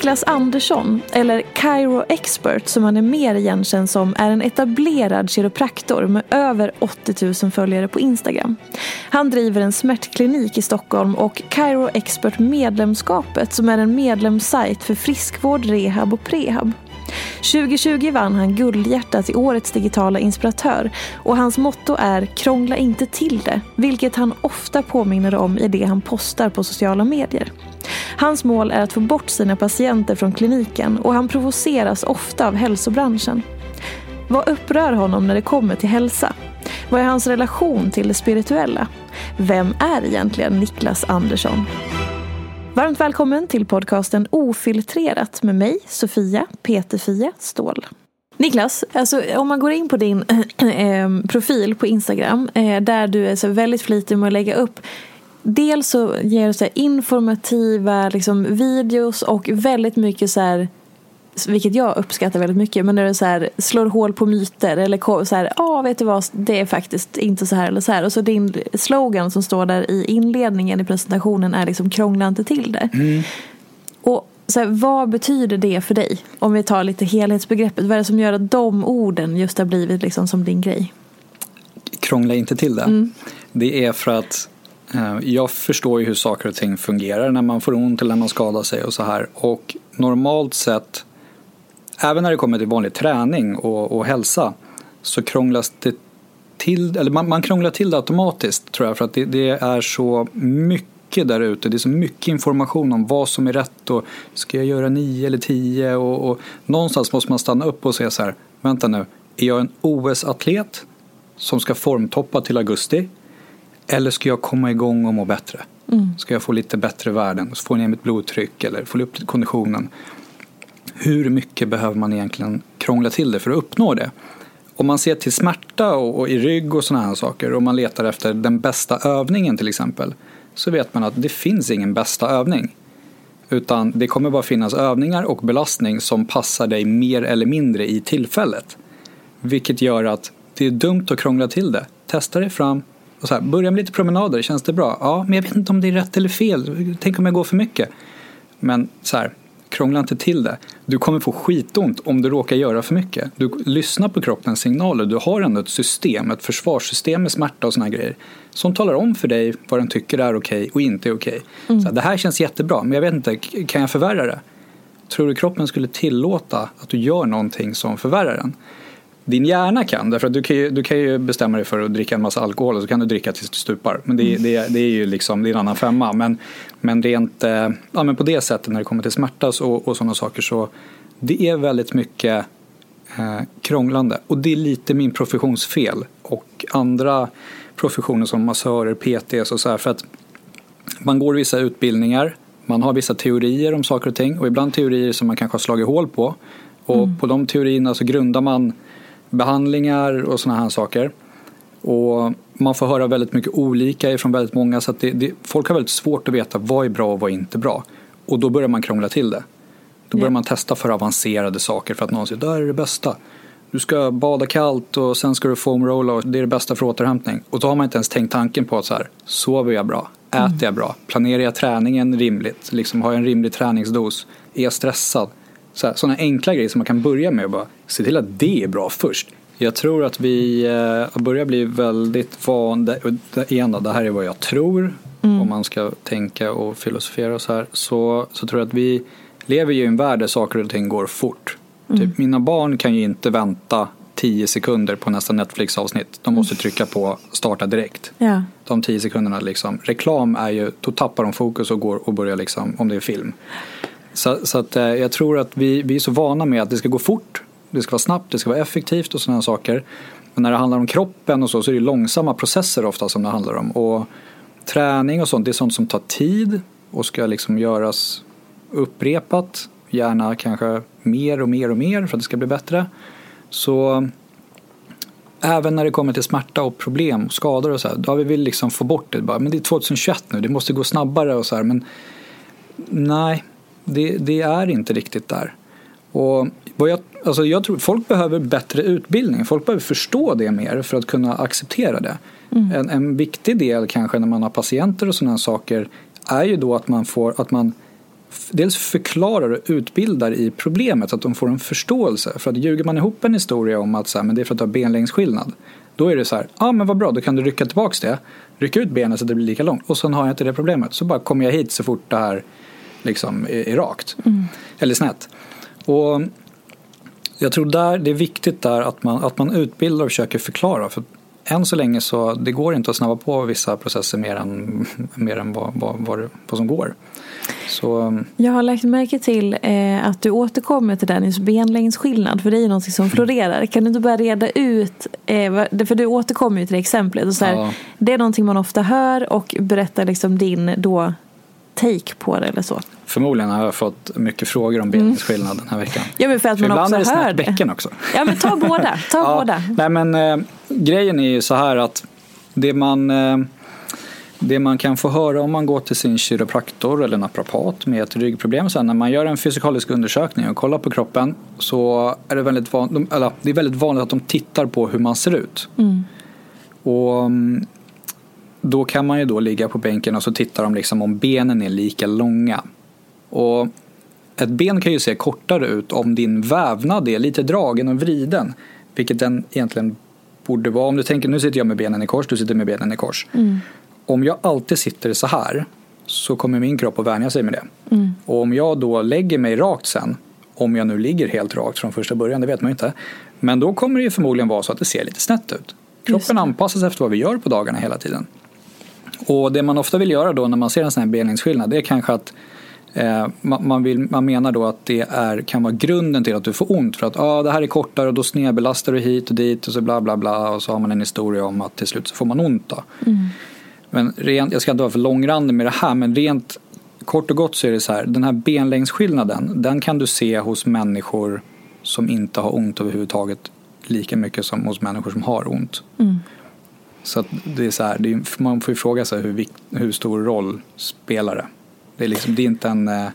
Niklas Andersson, eller Cairo Expert som han är mer igenkänd som, är en etablerad kiropraktor med över 80 000 följare på Instagram. Han driver en smärtklinik i Stockholm och Cairo Expert medlemskapet som är en medlemssajt för friskvård, rehab och prehab. 2020 vann han Guldhjärtat i årets digitala inspiratör och hans motto är “Krångla inte till det”, vilket han ofta påminner om i det han postar på sociala medier. Hans mål är att få bort sina patienter från kliniken och han provoceras ofta av hälsobranschen. Vad upprör honom när det kommer till hälsa? Vad är hans relation till det spirituella? Vem är egentligen Niklas Andersson? Varmt välkommen till podcasten Ofiltrerat med mig, Sofia Peterfia Ståhl. Niklas, alltså, om man går in på din äh, profil på Instagram äh, där du är så väldigt flitig med att lägga upp Dels så ger du så informativa liksom, videos och väldigt mycket så här vilket jag uppskattar väldigt mycket, men när du så här, slår hål på myter eller så här, ja ah, vet du vad, det är faktiskt inte så här eller så här. Och så din slogan som står där i inledningen i presentationen är liksom krångla inte till det. Mm. Och så här, vad betyder det för dig? Om vi tar lite helhetsbegreppet, vad är det som gör att de orden just har blivit liksom som din grej? Krångla inte till det. Mm. Det är för att Eh, jag förstår ju hur saker och ting fungerar när man får ont eller när man skadar sig och så här. Och normalt sett även när det kommer till vanlig träning och, och hälsa så krånglas det till, eller man, man krånglar till det automatiskt tror jag för att det, det är så mycket där ute. Det är så mycket information om vad som är rätt och ska jag göra nio eller tio och, och någonstans måste man stanna upp och säga så här, vänta nu, är jag en OS-atlet som ska formtoppa till augusti eller ska jag komma igång och må bättre? Mm. Ska jag få lite bättre värden, få ner mitt blodtryck eller få upp konditionen? hur mycket behöver man egentligen krångla till det för att uppnå det? Om man ser till smärta och, och i rygg och sådana här saker och man letar efter den bästa övningen till exempel så vet man att det finns ingen bästa övning. Utan det kommer bara finnas övningar och belastning som passar dig mer eller mindre i tillfället. Vilket gör att det är dumt att krångla till det. Testa dig fram och så här, börja med lite promenader, känns det bra? Ja, men jag vet inte om det är rätt eller fel. Tänk om jag går för mycket. Men så här, krångla inte till det. Du kommer få skitont om du råkar göra för mycket. Du lyssnar på kroppens signaler. Du har ändå ett system, ett försvarssystem med smärta och såna grejer. Som talar om för dig vad den tycker är okej okay och inte är okej. Okay. Mm. det här känns jättebra, men jag vet inte, kan jag förvärra det? Tror du kroppen skulle tillåta att du gör någonting som förvärrar den? Din hjärna kan. Därför att du kan, ju, du kan ju bestämma dig för att dricka en massa alkohol och så kan du dricka tills du stupar. Men det, mm. det, det är ju liksom, det är en annan femma. Men, men rent eh, ja, men på det sättet när det kommer till smärta och, och sådana saker så det är väldigt mycket eh, krånglande. Och det är lite min professionsfel. Och andra professioner som massörer, PTs och så här. För att man går vissa utbildningar, man har vissa teorier om saker och ting och ibland teorier som man kanske har slagit hål på. Och på de teorierna så grundar man behandlingar och sådana här saker. Och man får höra väldigt mycket olika ifrån väldigt många så att det, det, folk har väldigt svårt att veta vad är bra och vad är inte bra. Och då börjar man krångla till det. Då börjar Ja. man testa för avancerade saker för att någon säger det här är det bästa. Du ska bada kallt och sen ska du foamrolla och det är det bästa för återhämtning. Och då har man inte ens tänkt tanken på att så här, sover jag bra? Äter jag bra? Planerar jag träningen rimligt? Liksom, har jag en rimlig träningsdos? Är jag stressad? Sådana enkla grejer som man kan börja med och bara se till att det är bra först. Jag tror att vi eh, börjar bli väldigt vana, igen då, det här är vad jag tror, om man ska tänka och filosofera och så här, så, så tror jag att vi lever ju i en värld där saker och ting går fort. Typ, mina barn kan ju inte vänta 10 sekunder på nästa Netflix-avsnitt. De måste trycka på starta direkt. Ja. De 10 sekunderna liksom. Reklam är ju, då tappar de fokus och går och börjar liksom, om det är film. Så, så att eh, jag tror att vi, vi är så vana med att det ska gå fort, det ska vara snabbt, det ska vara effektivt och sådana saker. Men när det handlar om kroppen och så, så är det långsamma processer ofta som det handlar om. Och träning och sånt, det är sånt som tar tid och ska liksom göras upprepat. Gärna kanske mer och mer och mer för att det ska bli bättre. Så även när det kommer till smärta och problem och skador och så här, då vill vi liksom få bort det. Bara, men det är 2021 nu, det måste gå snabbare och så här. Men nej, det, det är inte riktigt där. Och vad jag, alltså jag tror folk behöver bättre utbildning. Folk behöver förstå det mer för att kunna acceptera det. En, en viktig del kanske när man har patienter och sådana saker är ju då att man får att man dels förklarar och utbildar i problemet så att de får en förståelse. För att ljuger man ihop en historia om att så här, men det är för att du har benlängdsskillnad. Då är det så här, ja ah, men vad bra, då kan du rycka tillbaks det. Rycka ut benet så att det blir lika långt. Och sen har jag inte det problemet. Så bara kommer jag hit så fort det här liksom är, rakt. Eller snett. Och jag tror där det är viktigt där att man, att man utbildar och försöker förklara. För än så länge så det går inte att snabba på vissa processer mer än, mer än vad, vad, vad, vad som går. Så Jag har lagt märke till eh, att du återkommer till Dennis benlängdsskillnad. För det är ju någonting som florerar. Kan du inte bara reda ut, eh, vad- för du återkommer ju till det exemplet. Och så här, Ja. Det är någonting man ofta hör och berätta liksom din då take på det eller så. förmodligen har jag fått mycket frågor om benskillnad den här veckan. Ja men för att För man ibland också är det hör bäcken också. Ja men ta båda, ta Ja, båda. Nej men eh, grejen är ju så här att det man, eh, det man kan få höra om man går till sin kiropraktor eller naprapat med ett ryggproblem sen när man gör en fysikalisk undersökning och kollar på kroppen så är det väldigt, van, de, eller, det är väldigt vanligt att de tittar på hur man ser ut. Och mm, då kan man ju då ligga på bänken och så tittar de liksom om benen är lika långa. Och ett ben kan ju se kortare ut om din vävnad är lite dragen och vriden. Vilket den egentligen borde vara. Om du tänker, nu sitter jag med benen i kors, du sitter med benen i kors. Om jag alltid sitter så här så kommer min kropp att vänja sig med det. Och om jag då lägger mig rakt sen, om jag nu ligger helt rakt från första början, det vet man ju inte. Men då kommer det ju förmodligen vara så att det ser lite snett ut. Kroppen anpassas efter vad vi gör på dagarna hela tiden. Och det man ofta vill göra då när man ser en sån här benlängdsskillnad det är kanske att eh, man, vill, man menar då att det är, kan vara grunden till att du får ont för att ah, det här är kortare och då snedbelastar du hit och dit och så bla bla bla och så har man en historia om att till slut så får man ont då. Men rent, jag ska inte vara för långrandig med det här men rent kort och gott så är det så här den här benlängdsskillnaden den kan du se hos människor som inte har ont överhuvudtaget lika mycket som hos människor som har ont. Så det är så här, är, man får ju fråga sig hur, hur stor roll spelar det? Det är, liksom, det är inte en eh,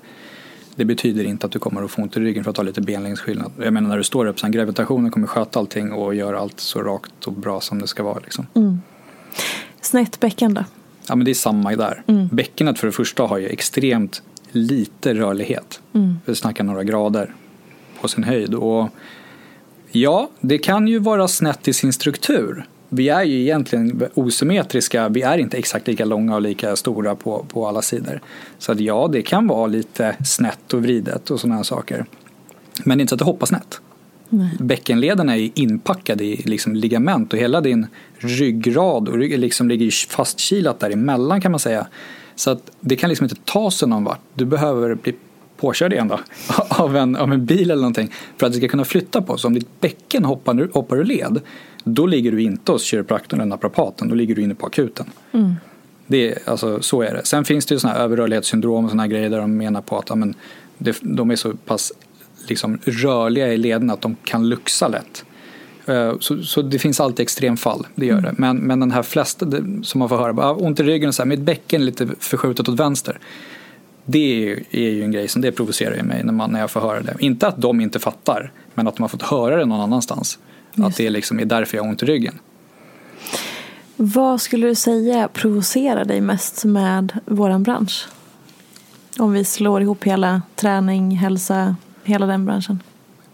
det betyder inte att du kommer att få ont i ryggen för att ha lite benlängdsskillnad. Jag menar när du står upp sen gravitationen kommer sköta allting och göra allt så rakt och bra som det ska vara. Liksom. Snett bäcken då? Ja men det är samma där. Bäckenet för det första har ju extremt lite rörlighet. Vi snackar några grader på sin höjd. Och ja, det kan ju vara snett i sin struktur. Vi är ju egentligen osymmetriska. Vi är inte exakt lika långa och lika stora på, på alla sidor. Så att ja, det kan vara lite snett och vridet och sådana saker. Men det är inte så att det hoppar snett. Bäckenleden är ju inpackad i liksom ligament och hela din ryggrad och rygg liksom ligger fastkilat däremellan kan man säga. Så att det kan liksom inte ta sig någon vart. Du behöver bli påkörd igen då, av en, av en bil eller någonting för att det ska kunna flytta på sig. Om ditt bäcken hoppar, hoppar ur led då ligger du inte hos kiropraktorn eller naprapaten, då ligger du inne på akuten. Mm. Det är, alltså, så är det. Sen finns det ju sådana här överrörlighetssyndrom och sådana grejer där de menar på att ja, men, det, de är så pass liksom, rörliga i leden att de kan luxa lätt. Eh, så, så, det finns alltid extremfall, det gör det. Mm. Men, men den här flesta som man får höra, bara, ont i ryggen och så här, mitt bäcken är lite förskjutet åt vänster. Det är, är ju en grej som det provocerar mig när, man, när jag får höra det. Inte att de inte fattar, men att de har fått höra det någon annanstans. Just. Att det liksom är därför jag har ont i ryggen. Vad skulle du säga provocerar dig mest med våran bransch? Om vi slår ihop hela träning, hälsa, hela den branschen.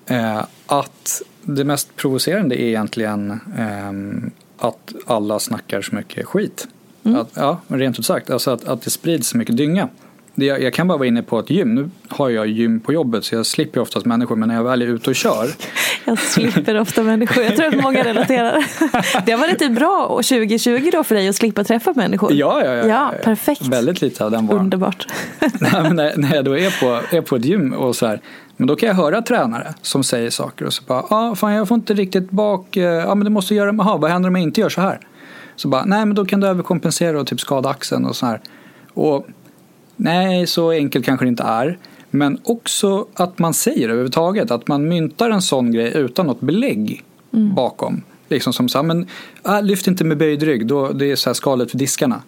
Eh, att det mest provocerande är egentligen eh, att alla snackar så mycket skit. Mm. Att, ja, rent ut sagt, alltså att, att det sprids så mycket dynga. Jag, jag kan bara vara inne på ett gym. Nu har jag gym på jobbet så jag slipper oftast människor. Men när jag väl är ute och kör. Jag slipper ofta människor. Jag tror att många relaterar. Det har varit typ bra 2020 då för dig att slippa träffa människor. Ja, ja, ja. ja perfekt. Väldigt lite av den varan. Underbart. Nej, när, när jag då är på, är på ett gym och så här. Men då kan jag höra tränare som säger saker och så bara, ja ah, fan jag får inte riktigt bak, eh, ja men det måste göra, aha, vad händer om jag inte gör så här? Så bara, nej men då kan du överkompensera och typ skada axeln och så här. Och Nej, så enkelt kanske det inte är. Men också att man säger överhuvudtaget att man myntar en sån grej utan något belägg mm. bakom. Liksom som så här, men äh, lyft inte med böjd rygg, då, det är så här skalet för diskarna.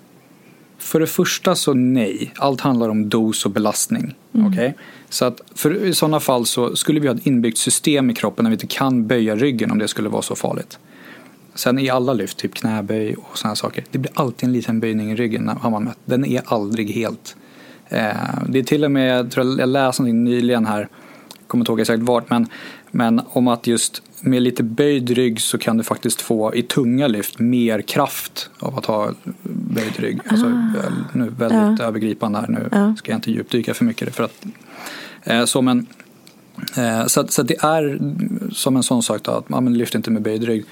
För det första så nej, allt handlar om dos och belastning. Mm. Okay? Så att för i sådana fall så skulle vi ha ett inbyggt system i kroppen när vi inte kan böja ryggen om det skulle vara så farligt. Sen i alla lyft, typ knäböj och sådana saker, det blir alltid en liten böjning i ryggen har man mött. Den är aldrig helt det är till och med, jag tror jag läste någonting nyligen här, jag kommer inte ihåg exakt vart, men, men om att just med lite böjd rygg så kan du faktiskt få i tunga lyft mer kraft av att ha böjd rygg. Alltså, ah. nu väldigt ja. övergripande här nu, ja. ska jag inte djupdyka för mycket för att eh, så men eh, så, så det är som en sån sak då, att man lyfter inte med böjd rygg.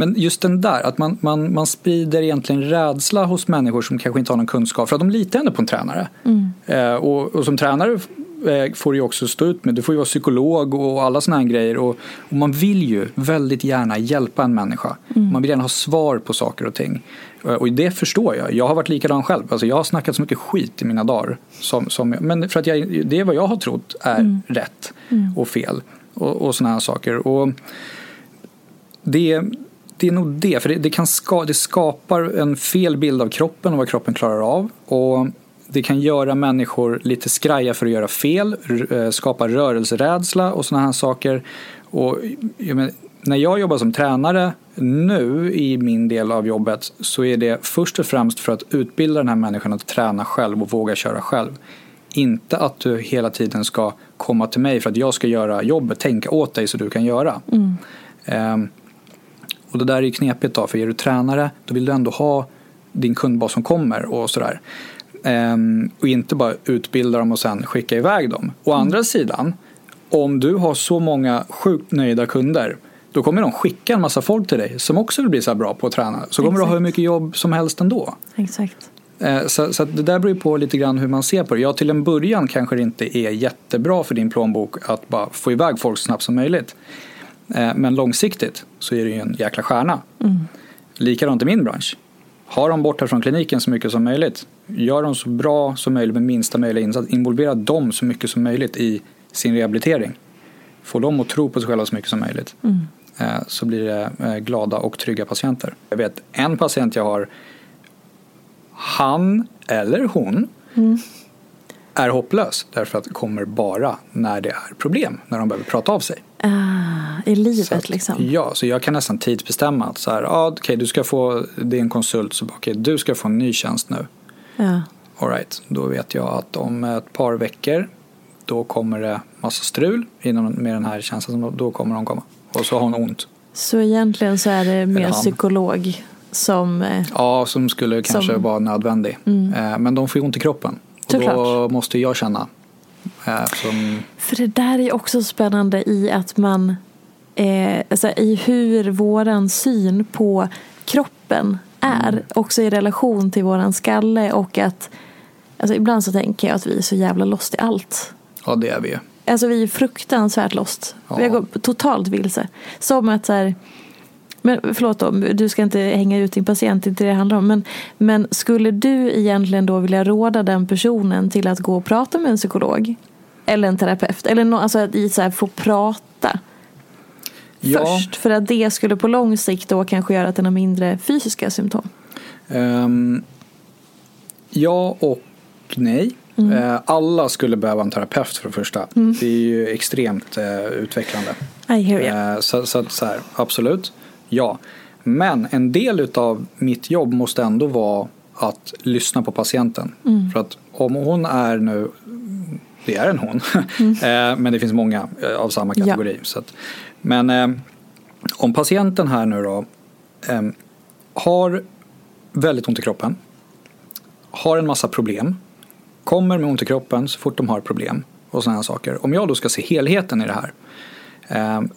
Men just den där, att man, man, man sprider egentligen rädsla hos människor som kanske inte har någon kunskap för att de litar ändå på en tränare. Mm. Eh, och, och, som tränare eh, får du ju också stå ut med, du får ju vara psykolog och alla sådana här grejer. Och, och, man vill ju väldigt gärna hjälpa en människa. Mm. Man vill gärna ha svar på saker och ting. Eh, och det förstår jag. Jag har varit likadan själv. Alltså jag har snackat så mycket skit i mina dagar. Som, som, men för att jag, det är vad jag har trott är mm. rätt mm. och fel. Och, och sådana här saker. Och det det är nog det, för det, det kan ska, det skapar en fel bild av kroppen och vad kroppen klarar av. Och det kan göra människor lite skraja för att göra fel, eh, skapa rörelserädsla och sådana här saker. Och, jag men, när jag jobbar som tränare nu i min del av jobbet så är det först och främst för att utbilda den här människan att träna själv och våga köra själv. Inte att du hela tiden ska komma till mig för att jag ska göra jobbet, tänka åt dig så du kan göra. Mm. Um, och det där är ju knepigt då, för är du tränare då vill du ändå ha din kundbas som kommer och sådär. Ehm, och inte bara utbilda dem och sen skicka iväg dem. Å mm. andra sidan, om du har så många sjukt nöjda kunder då kommer de skicka en massa folk till dig som också vill bli så här bra på att träna. Så Exakt. kommer du ha hur mycket jobb som helst ändå. Exakt. Ehm, så, så det där beror ju på lite grann hur man ser på det. Ja, till en början kanske det inte är jättebra för din plånbok att bara få iväg folk så snabbt som möjligt. Eh, men långsiktigt så är det ju en jäkla stjärna. Mm. Likadant i min bransch. Har de borta från kliniken så mycket som möjligt. Gör dem så bra som möjligt med minsta möjliga insats. Involvera dem så mycket som möjligt i sin rehabilitering. Få dem att tro på sig själva så mycket som möjligt. Mm. Eh, så blir det eh, glada och trygga patienter. Jag vet en patient jag har. Han eller hon mm. är hopplös. Därför att det kommer bara när det är problem. När de behöver prata av sig. Ah, I livet att, liksom? Ja, så jag kan nästan tidsbestämma att så här, ah, okay, du ska få, det är en konsult, så okay, du ska få en ny tjänst nu. Ja. Alright, då vet jag att om ett par veckor då kommer det massa strul inom, med den här tjänsten, då kommer hon komma. Och så har hon ont. Så egentligen så är det mer psykolog som... Eh, ja, som skulle kanske som... vara nödvändig. Mm. Eh, men de får ju ont i kroppen. Och Såklart. då måste jag känna som... För det där är också spännande i att man, eh, alltså i hur våran syn på kroppen är, mm. också i relation till våran skalle och att Alltså ibland så tänker jag att vi är så jävla lost i allt. Ja, det är vi. Alltså vi är fruktansvärt lost. Ja. Vi har gått totalt vilse. Som att så här, men förlåt då, du ska inte hänga ut din patient, inte det det handlar om. Men, men skulle du egentligen då vilja råda den personen till att gå och prata med en psykolog? Eller en terapeut? Eller no, alltså att i så här, få prata Ja. först? För att det skulle på lång sikt då kanske göra att den har mindre fysiska symptom. Ehm, ja och nej. Mm. Eh, alla skulle behöva en terapeut för det första. Det är ju extremt eh, utvecklande. I hear you. Eh, så, så, så här, absolut, ja. Men en del av mitt jobb måste ändå vara att lyssna på patienten. För att om hon är nu, det är en hon, eh, men det finns många eh, av samma Ja. kategori. Så att, men eh, om patienten här nu då har väldigt ont i kroppen, har en massa problem, kommer med ont i kroppen så fort de har problem och sådana här saker. Om jag då ska se helheten i det här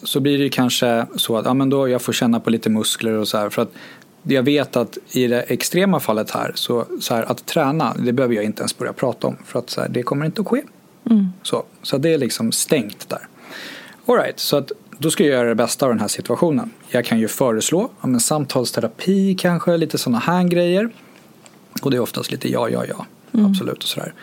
så blir det kanske så att ja, men då jag får känna på lite muskler och så här. För att jag vet att i det extrema fallet här så, så här, att träna det behöver jag inte ens börja prata om för att så här, det kommer inte att ske. Så, så det är liksom stängt där. All right, så att då ska jag göra det bästa av den här situationen. Jag kan ju föreslå ja, men samtalsterapi kanske, lite sådana här grejer. Och det är oftast lite ja, ja, ja, absolut och sådär.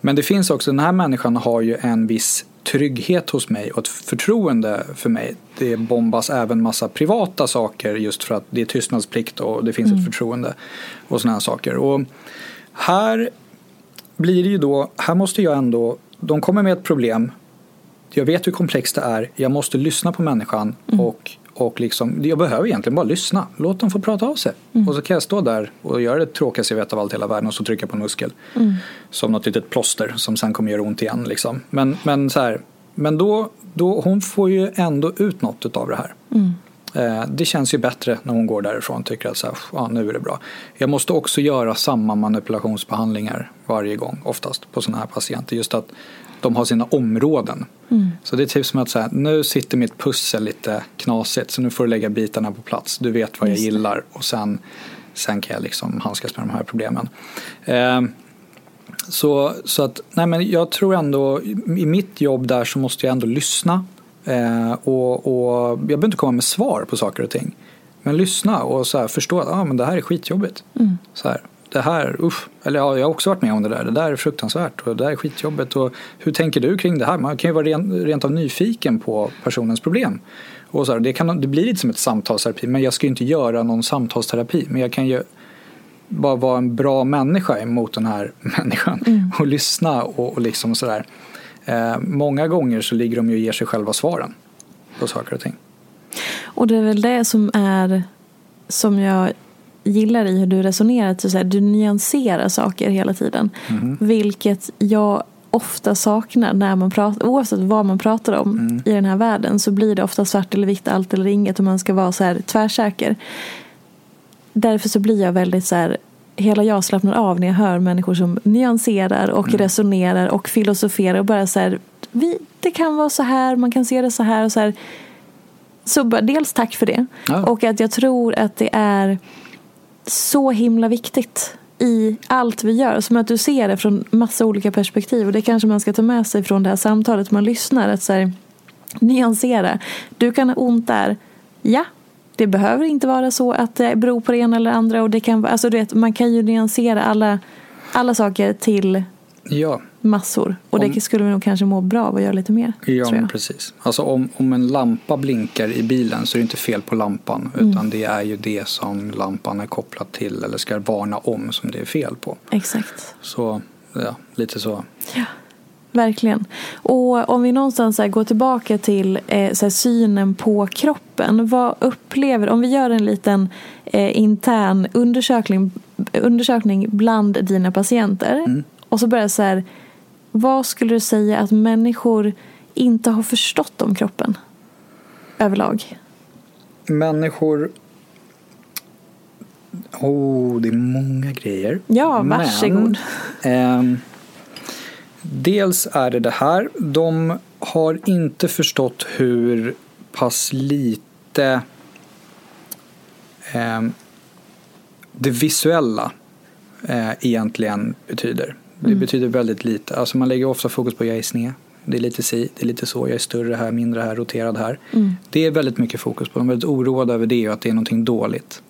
Men det finns också, den här människan har ju en viss trygghet hos mig och ett förtroende för mig. Det bombas även massa privata saker just för att det är tystnadsplikt och det finns ett förtroende och sådana här saker. Och här blir det ju då, här måste jag ändå, de kommer med ett problem, jag vet hur komplext det är, jag måste lyssna på människan och, och liksom, jag behöver egentligen bara lyssna. Låt dem få prata av sig. Och så kan jag stå där och göra det tråkigaste jag vet av allt i hela världen och så trycka på en muskel. Som något litet plåster som sen kommer göra ont igen. Liksom. Men, men, så här, men då, då, hon får ju ändå ut något av det här. Eh, Det känns ju bättre när hon går därifrån och tycker att så här, ja, nu är det bra. Jag måste också göra samma manipulationsbehandlingar varje gång, oftast på sådana här patienter. Just att de har sina områden. Så det är typ som att här, nu sitter mitt pussel lite knasigt så nu får du lägga bitarna på plats. Du vet vad jag Just gillar och sen, sen kan jag liksom handskas med de här problemen. Eh, så, så att, nej men jag tror ändå, i mitt jobb där så måste jag ändå lyssna. Eh, och, och jag behöver inte komma med svar på saker och ting. Men lyssna och så här, förstå att ah, men det här är skitjobbigt. Så här, det här, usch. Eller ja, jag har också varit med om det där. Det där är fruktansvärt och det där är skitjobbigt. Och hur tänker du kring det här? Man kan ju vara ren, rent av nyfiken på personens problem. Och så här, det, kan, det blir lite som ett samtalsterapi. Men jag ska ju inte göra någon samtalsterapi. Men jag kan ju bara vara en bra människa mot den här människan och lyssna och, och liksom sådär. Eh, många gånger så ligger de ju och ger sig själva svaren på saker och ting. Och det är väl det som är som jag gillar i hur du resonerar. Att du, så här, du nyanserar saker hela tiden. Vilket jag ofta saknar när man pratar, oavsett vad man pratar om i den här världen så blir det ofta svart eller vitt, allt eller inget och man ska vara så här tvärsäker. Därför så blir jag väldigt så här, hela jag slappnar av när jag hör människor som nyanserar och resonerar och filosoferar och bara så här, vi, det kan vara så här, man kan se det så här och så här. Så bara, dels tack för det. Ja. Och att jag tror att det är så himla viktigt i allt vi gör. Som att du ser det från massa olika perspektiv. Och det kanske man ska ta med sig från det här samtalet man lyssnar. Att så här, nyansera. Du kan ha ont där. Ja, det behöver inte vara så att det beror på det ena eller andra. Och det kan, alltså du vet, man kan ju nyansera alla, alla saker till Ja, massor. Och Om- det skulle vi nog kanske må bra av att göra lite mer. ja precis. Alltså om, om en lampa blinkar i bilen så är det inte fel på lampan. Utan det är ju det som lampan är kopplad till eller ska varna om som det är fel på. Exakt. Så ja, lite så. Ja, verkligen. Och om vi någonstans går tillbaka till eh, så synen på kroppen. Vad upplever, om vi gör en liten eh, intern undersökning, undersökning bland dina patienter. Och så börjar så här, vad skulle du säga att människor inte har förstått om kroppen? Överlag. Människor Oh, det är många grejer. Ja, varsågod. Men, ehm, dels är det det här. De har inte förstått hur pass lite ehm, det visuella eh, egentligen betyder. Det betyder väldigt lite. Alltså man lägger ofta fokus på jag är sned, Det är lite si, det är lite så, jag är större här, mindre här, roterad här. Det är väldigt mycket fokus på. De är väldigt oroade över det och att det är någonting dåligt.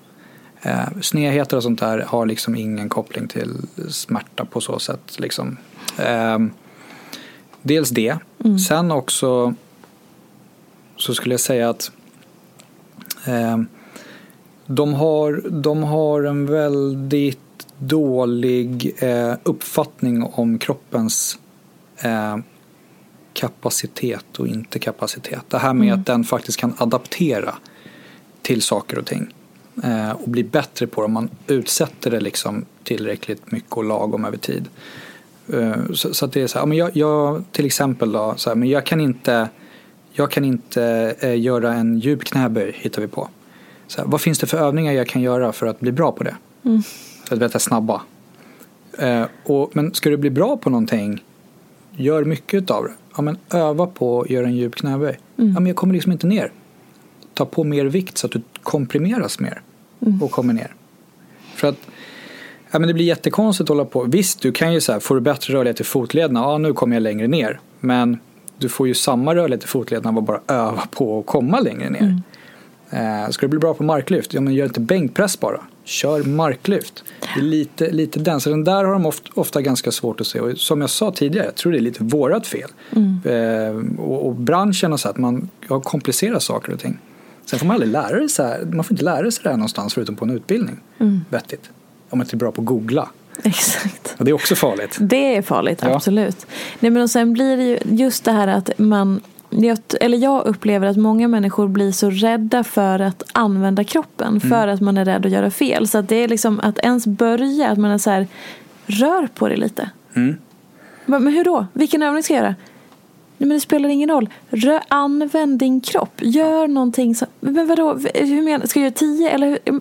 Eh, snedheter och sånt där har liksom ingen koppling till smärta på så sätt. Liksom. Eh, dels det. Sen också så skulle jag säga att eh, de, har, de har en väldigt dålig eh, uppfattning om kroppens eh, kapacitet och inte kapacitet. Det här med att den faktiskt kan adaptera till saker och ting eh, och bli bättre på det om man utsätter det liksom tillräckligt mycket och lagom över tid. Eh, så, så att det är så här, ja, men jag, jag till exempel då, så här, men jag kan inte, jag kan inte eh, göra en djup knäböj hittar vi på. Så här, vad finns det för övningar jag kan göra för att bli bra på det? Så att veta snabba. Eh, och, men ska du bli bra på någonting, gör mycket av det. Ja, men öva på att göra en djup knäböj. Ja, men jag kommer liksom inte ner. Ta på mer vikt så att du komprimeras mer och kommer ner. För att ja, men det blir jättekonstigt att hålla på. Visst, du kan ju så här, får du bättre rörlighet i fotlederna, ja nu kommer jag längre ner. Men du får ju samma rörlighet i fotlederna av att bara öva på att komma längre ner. Eh, ska du bli bra på marklyft, ja men gör inte bänkpress bara. Kör marklyft. Det är lite, lite den. Så den där har de ofta, ofta ganska svårt att se. Och som jag sa tidigare, jag tror det är lite vårat fel. Eh, och, och branschen och så att man har komplicerat saker och ting. Sen får man aldrig lära sig här. Man får inte lära sig det här någonstans förutom på en utbildning. Vettigt. Om man inte är bra på att googla. Exakt. Och det är också farligt. Det är farligt, Ja. absolut. Nej, men och sen blir det ju just det här att man eller jag upplever att många människor blir så rädda för att använda kroppen. För att man är rädd att göra fel. Så att det är liksom att ens börja, att man är så här, rör på det lite. Mm. Men men hur då? Vilken övning ska jag göra? Nej, men det spelar ingen roll. Rör, använd din kropp. Gör någonting. Så, men vadå? Hur menar, ska jag göra tio? Eller hur?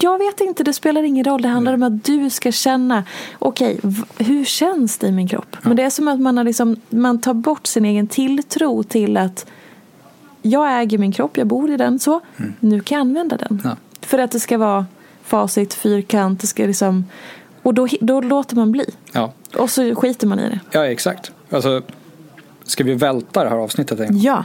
Jag vet inte, det spelar ingen roll. Det handlar om att du ska känna, okej, v- hur känns det i min kropp? Men det är som att man, har liksom, man tar bort sin egen tilltro till att jag äger min kropp, jag bor i den, så nu kan jag använda den. Ja. För att det ska vara facit, fyrkant, det ska liksom, och då, då låter man bli. Ja, Och så skiter man i det. ja exakt. Alltså, ska vi välta det här avsnittet en gång? Ja.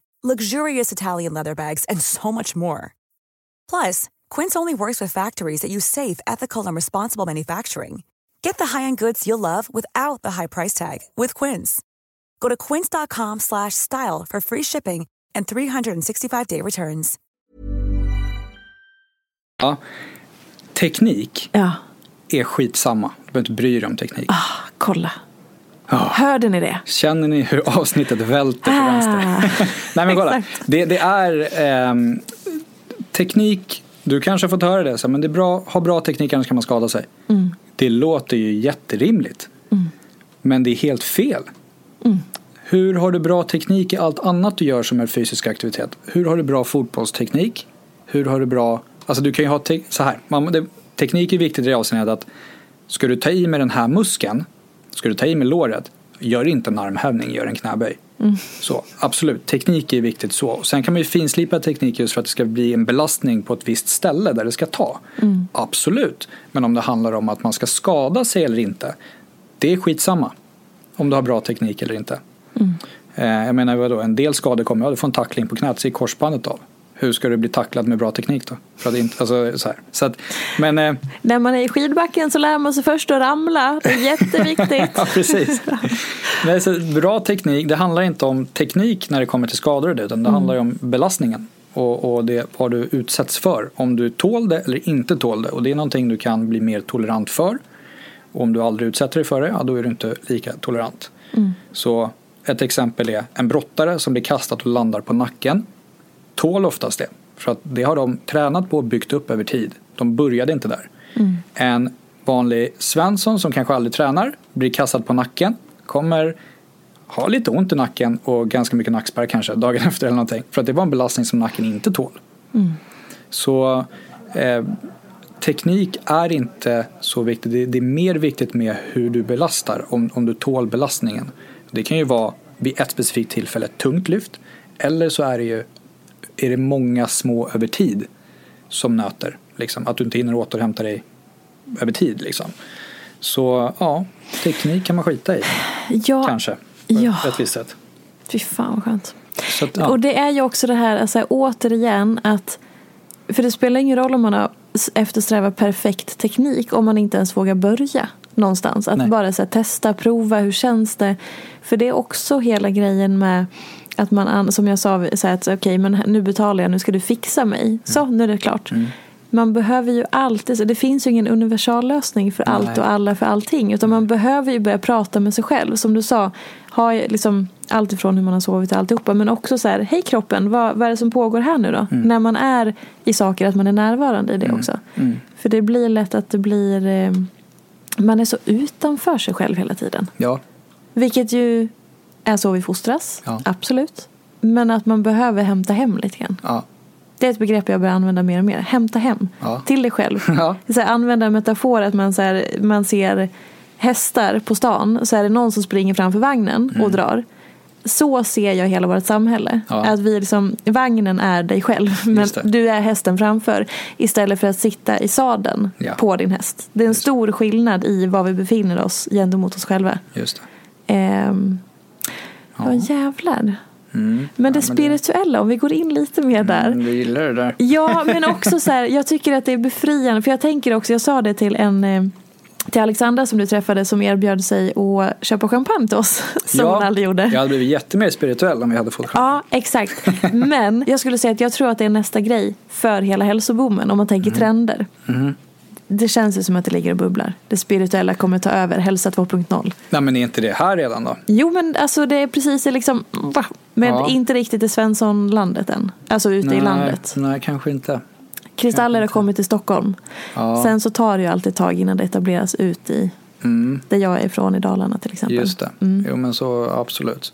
luxurious Italian leather bags, and so much more. Plus, Quince only works with factories that use safe, ethical, and responsible manufacturing. Get the high-end goods you'll love without the high price tag with Quince. Go to quince.com slash style for free shipping and 365-day returns. Ja. Teknik Ja. är skitsamma. Du behöver inte bry dig om teknik. Ah, kolla. Ja. Hörde ni det? Känner ni hur avsnittet välter till Ah. vänster? Nej men kolla. Det, det är ehm, teknik. Du kanske har fått höra det. Så, men det är bra, ha bra teknik annars kan man skada sig. Mm. Det låter ju jätterimligt. Men det är helt fel. Mm. Hur har du bra teknik i allt annat du gör som är fysisk aktivitet? Hur har du bra fotbollsteknik? Hur har du bra... Alltså du kan ju ha... Te- så här. Man, det, teknik är viktigt i det avseendet att ska du ta i med den här muskeln, ska du ta i med låret, gör inte en armhävning, gör en knäböj. Så, absolut, teknik är viktigt så. Och Sen kan man ju finslipa teknik just för att det ska bli en belastning på ett visst ställe där det ska ta. Absolut. Men om det handlar om att man ska skada sig eller inte, det är skitsamma. Om du har bra teknik eller inte. Eh, jag menar vadå, en del skador kommer, ja du får en tackling på knät, så är korsbandet av. Hur ska du bli tacklad med bra teknik då? För att inte, alltså, så här. Så att, men, eh, När man är i skidbacken så lär man sig först att ramla. Det är jätteviktigt. ja precis. Men, så, bra teknik, det handlar inte om teknik när det kommer till skador det, utan det handlar ju om belastningen. Och, och det, vad du utsätts för. Om du tål det eller inte tål det. Och det är någonting du kan bli mer tolerant för. Och om du aldrig utsätter dig för det, ja, då är du inte lika tolerant. Så ett exempel är en brottare som blir kastad och landar på nacken. Tål oftast det. För att det har de tränat på och byggt upp över tid. De började inte där. En vanlig Svensson som kanske aldrig tränar blir kastad på nacken. Kommer ha lite ont i nacken och ganska mycket nackspärr kanske dagen efter eller någonting. För att det var en belastning som nacken inte tål. Så eh, teknik är inte så viktigt. Det, det är mer viktigt med hur du belastar, om, om du tål belastningen. Det kan ju vara vid ett specifikt tillfälle ett tungt lyft. Eller så är det ju är det många små över tid som nöter. Liksom, att du inte hinner återhämta dig över tid. Liksom. Så ja, teknik kan man skita i. Ja, Kanske. På Ja. ett visst sätt. fy fan vad skönt. Att, ja. Och det är ju också det här, alltså, återigen, att för det spelar ingen roll om man eftersträvar perfekt teknik om man inte ens vågar börja någonstans. Att Nej. bara så här, testa, prova, hur känns det? För det är också hela grejen med att man, an- som jag sa, här, att okej, men nu betalar jag, nu ska du fixa mig. Så, nu är det klart. Man behöver ju alltid, det finns ju ingen universallösning för allt och alla för allting. Utan man behöver ju börja prata med sig själv. Som du sa, ha liksom allt ifrån hur man har sovit och alltihopa. Men också så här, hej kroppen, vad, vad är det som pågår här nu då? När man är i saker, att man är närvarande i det också. Mm. För det blir lätt att det blir, eh, man är så utanför sig själv hela tiden. Ja, Vilket ju är så vi fostras, Ja. absolut. Men att man behöver hämta hem lite grann. ja, Det är ett begrepp jag börjar använda mer och mer. Hämta hem. Ja. Till dig själv. Ja. Så här, använda en metafor att man, så här, man ser hästar på stan. Så är det någon som springer framför vagnen och drar. Så ser jag hela vårt samhälle. Mm. Ja. Att vi liksom, vagnen är dig själv. Men Just du är hästen framför. Istället för att sitta i sadeln Ja. på din häst. Det är en stor skillnad i var vi befinner oss gentemot oss själva. just det. Ehm, Ja. ja. jävlar. Mm. Men det Ja, men spirituella, om vi går in lite mer där. Mm, du gillar det där. Ja, men också så här, jag tycker att det är befriande. För jag tänker också, jag sa det till en eh, till Alexandra som du träffade som erbjöd sig att köpa champagne till oss. Som hon aldrig gjorde. Jag hade blivit jättemer spirituell om vi hade fått champagne. Ja, exakt. Men jag skulle säga att jag tror att det är nästa grej för hela hälsoboomen om man tänker trender. Mhm. Det känns ju som att det ligger och bubblar. Det spirituella kommer ta över, hälsa 2.0. Nej men är inte det här redan då? Jo men alltså det är precis det liksom, va? men Ja. inte riktigt i Svenssonlandet än. Alltså ute i nej, landet. Nej, kanske inte. Kristaller har kommit till Stockholm. Ja. Sen så tar det ju alltid ett tag innan det etableras ut i Mm, där jag är ifrån i Dalarna till exempel. just det. Mm. Jo men så absolut.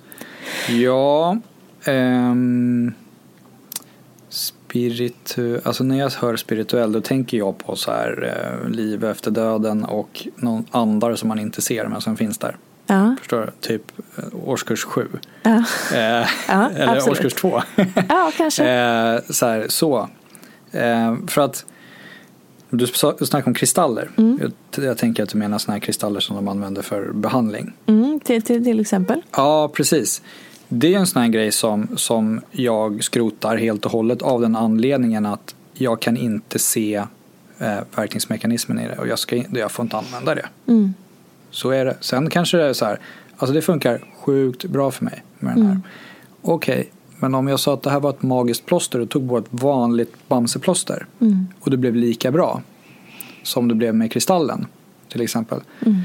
Ja. ehm, spiritu... Alltså när jag hör spirituell då tänker jag på så här eh, liv efter döden och någon andar som man inte ser men som finns där. Ja, Förstår du? Typ eh, årskurs sju. ja. Eh, Ja, eller absolut. årskurs två. ja kanske. Eh, så. Här, så. För att du snackade om kristaller. Mm. Jag, jag tänker att du menar sådana här kristaller som de använder för behandling. Mm, till, till, till exempel. Ja, precis. Det är en sån här grej som, som jag skrotar helt och hållet av den anledningen att jag kan inte se eh, verkningsmekanismen i det och jag, ska, jag får inte använda det. Mm. Så är det. Sen kanske det är så här, alltså det funkar sjukt bra för mig med den här. Mm. Okej, Men om jag sa att det här var ett magiskt plåster och tog bort ett vanligt Bamseplåster Mm. och det blev lika bra som det blev med kristallen till exempel. Mm.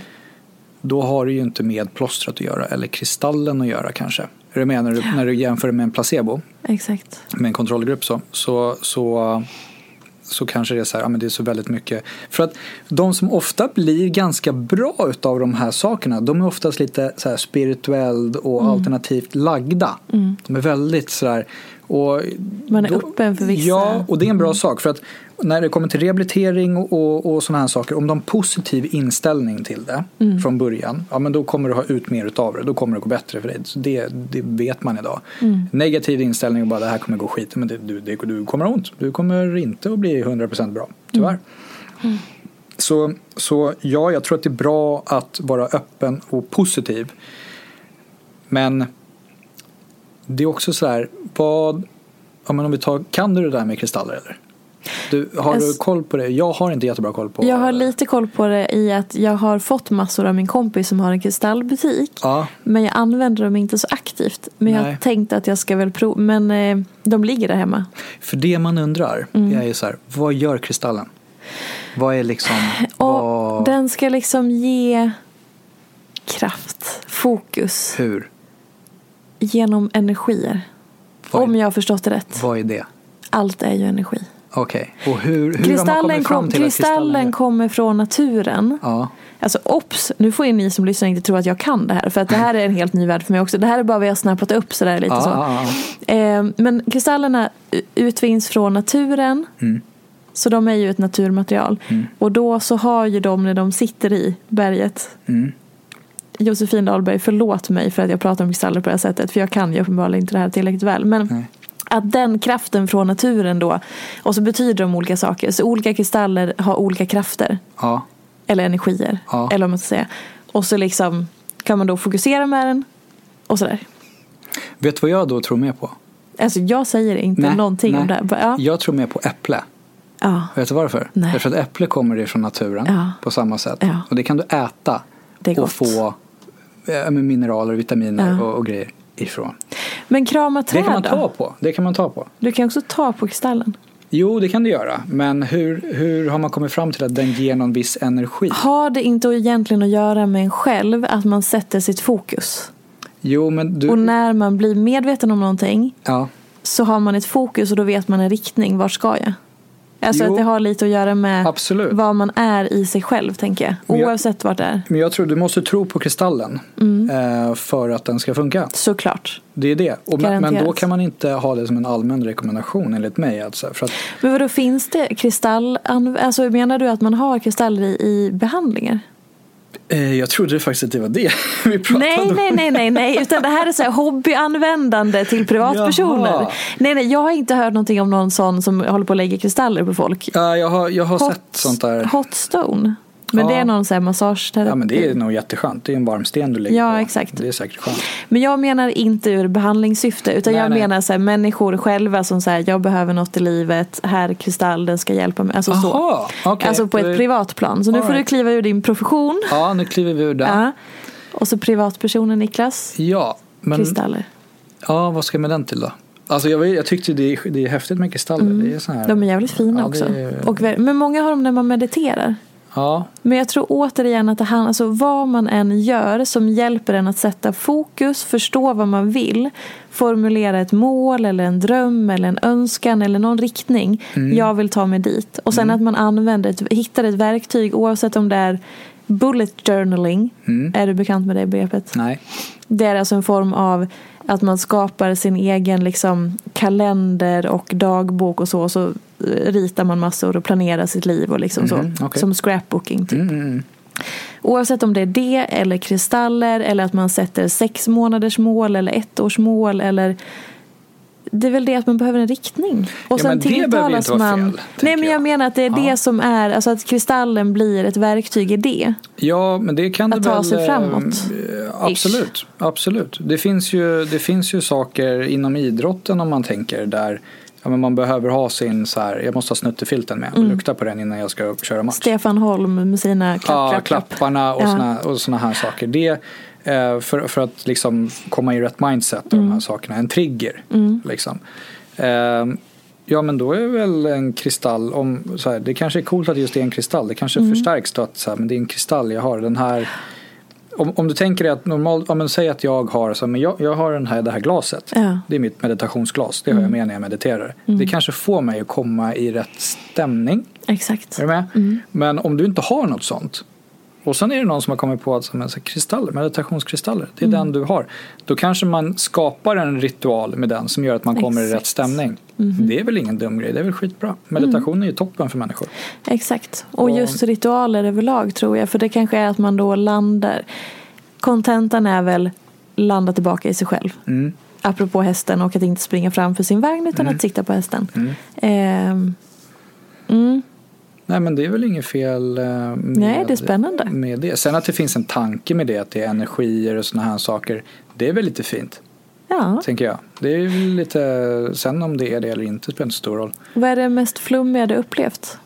Då har det ju inte med plåstret att göra eller kristallen att göra kanske. Är du med när du, när du jämför med en placebo? Exakt. med en kontrollgrupp så, så, så, så kanske det är så här, ja, men det är så väldigt mycket. För att de som ofta blir ganska bra utav de här sakerna, de är oftast lite så här spirituellt och Mm. alternativt lagda. Mm. De är väldigt sådär och Man är då- öppen för vissa. Ja, och det är en bra sak. För att när det kommer till rehabilitering och, och, och sådana här saker, om de har en positiv inställning till det Mm. från början, ja men då kommer du ha ut mer utav det. Då kommer det gå bättre för dig. Så det, det vet man idag. Mm. Negativ inställning och bara det här kommer gå skit. Men det, du, det, du kommer ha ont. Du kommer inte att bli 100% bra. Tyvärr. Mm. Så, så ja, jag tror att det är bra att vara öppen och positiv. Men det är också så här, vad, ja, men om vi tar, kan du det där med kristaller eller? Du, har du Alltså- koll på det? Jag har inte jättebra koll på Jag har lite koll på det i att jag har fått massor av min kompis som har en kristallbutik. Ja, Men jag använder dem inte så aktivt. Men jag Nej. har tänkt att jag ska väl prova. Men eh, de ligger där hemma. för det man undrar Mm. är ju så här, vad gör kristallen? Vad är liksom, Och vad, den ska liksom ge kraft, fokus hur, genom energier. Vad är- Om jag har förstått det rätt. vad är det? Allt är ju energi. Okej, och hur, hur har man Kristallen, kommit fram kom, till att kristallen kristallen kommer från naturen. Ja, Alltså ops, nu får ju ni som lyssnar inte tro att jag kan det här. För att det här är en helt ny värld för mig också. Det här är bara vad jag snappat upp sådär lite ja, så. ja, ja. Eh, men kristallerna utvinns från naturen. Mm. Så de är ju ett naturmaterial. Mm. Och då så har ju de när de sitter i berget. Mm. Josefin Dahlberg, förlåt mig för att jag pratar om kristaller på det här sättet. För jag kan ju uppenbarligen inte det här tillräckligt väl. Men Nej. Att den kraften från naturen då. Och så betyder de olika saker. Så olika kristaller har olika krafter. ja, Eller energier. Ja. Eller vad man ska säga. Och så liksom kan man då fokusera med den. Och sådär. vet du vad jag då tror mer på? Alltså jag säger inte Nej, någonting nej. om det här. Ja. Jag tror mer på äpple. ja. Vet du varför? Nej. Därför att äpple kommer ifrån naturen Ja. på samma sätt. Ja. Och det kan du äta och få eh, mineraler, vitaminer och, och grejer ifrån. Men krama Det träd kan man ta på. Det kan man ta på. Du kan också ta på kristallen. Jo, det kan du göra. Men hur, hur har man kommit fram till att den ger någon viss energi? Har det inte egentligen att göra med en själv att man sätter sitt fokus? Jo, men du... Och när man blir medveten om någonting Ja, så har man ett fokus och då vet man en riktning. Vart ska jag? Alltså Jo. att det har lite att göra med absolut. vad man är i sig själv tänker jag. Oavsett vart det är. Men jag tror du måste tro på kristallen Mm. eh, för att den ska funka. Såklart. Det är det. Och, men, då kan man inte ha det som en allmän rekommendation enligt mig. Alltså, för att, Men vadå finns det kristall? Alltså menar du att man har kristaller i, i behandlingar? Eh, jag trodde faktiskt att det var det vi pratade Nej, om. nej, nej, nej, nej, utan det här är så här hobbyanvändande till privatpersoner. Jaha. Nej, nej, jag har inte hört någonting om någon sån som håller på att lägga kristaller på folk. Ja, jag har, jag har sett sånt där. Hot stone. Men Ja. det är någon så här massageterapi. Ja, men det är nog jätteskönt. Det är en varm sten du lägger Ja, på. exakt. Det är säkert skönt. Men jag menar inte ur behandlingssyfte utan Nej, jag nej. menar så här, människor själva som säger jag behöver något i livet, här kristall, den ska hjälpa mig. Alltså så. Aha, okej. Alltså på ett Då- privat plan. Så nu All får du right. kliva ur din profession. Ja, nu kliver vi ur det. Ja. Och så privatpersonen Niklas, Ja, men kristaller. ja, vad ska jag med den till då? Alltså jag, jag tyckte det är, det är häftigt med kristaller. Det är så här, Mm. De är jävligt fina Ja, också. är- Och, men många har dem när man mediterar. Ja, Men jag tror återigen att det handlar, alltså vad man än gör som hjälper en att sätta fokus, förstå vad man vill, formulera ett mål eller en dröm eller en önskan eller någon riktning. Mm. Jag vill ta mig dit. Och sen att man använder ett, hittar ett verktyg oavsett om det är bullet journaling. Mm. Är du bekant med det begreppet? nej. Det är alltså en form av att man skapar sin egen liksom, kalender och dagbok och så. Och så eh, ritar man massor och planerar sitt liv och liksom Mhm, så. okej. Som scrapbooking typ. Mm, mm. Oavsett om det är det eller kristaller eller att man sätter sex månaders mål eller ett års mål eller det är väl det att man behöver en riktning. Och Ja, men det behöver inte vara man. fel, Nej men jag, jag. menar att det är Ja. det som är, alltså att kristallen blir ett verktyg i det. Ja, men det kan Att det ta väl, sig eh, framåt. eh, Absolut, absolut. Det finns, ju, det finns ju saker inom idrotten om man tänker där ja, men man behöver ha sin så här, jag måste ha snuttefilten med och Mm. lukta på den innan jag ska köra match. Stefan Holm med sina klapp, Ja, klapp. klapparna och Ja. såna, och såna här saker. Det, Eh, för, för att liksom komma i rätt mindset och de här Mm. sakerna. En trigger. Mm. Liksom. Eh, ja men då är väl en kristall, om, så här, det kanske är coolt att just det är en kristall. Det kanske Mm. förstärks då att så här, men det är en kristall jag har. Den här om, om du tänker dig att normalt, om man säger att jag har, så, här, men jag, jag har den här, det här glaset. Ja. Det är mitt meditationsglas, det har jag Mm. med när jag mediterar. Mm. Det kanske får mig att komma i rätt stämning. Exakt. Är du med? Mm. Men om du inte har något sånt och sen är det någon som har kommit på att så, kristaller, meditationskristaller, det är Mm. den du har. Då kanske man skapar en ritual med den som gör att man kommer i rätt Exakt. stämning. Mhm. Det är väl ingen dum grej, det är väl skitbra. Meditation är ju toppen för människor. Exakt. Och Och- just ritualer överlag tror jag. För det kanske är att man då landar. Kontentan är väl landa tillbaka i sig själv. Mm. Apropå hästen och att inte springa framför sin vagn utan Mm. att sitta på hästen. Mm. Nej men det är väl inget fel eh, med, Nej, det är spännande. med det. Sen att det finns en tanke med det, att det är energier och sådana här saker. Det är väl lite fint, Ja. tänker jag. Det är lite, sen om det är det eller inte spelar inte så stor roll. Vad är det mest flummiga du upplevt?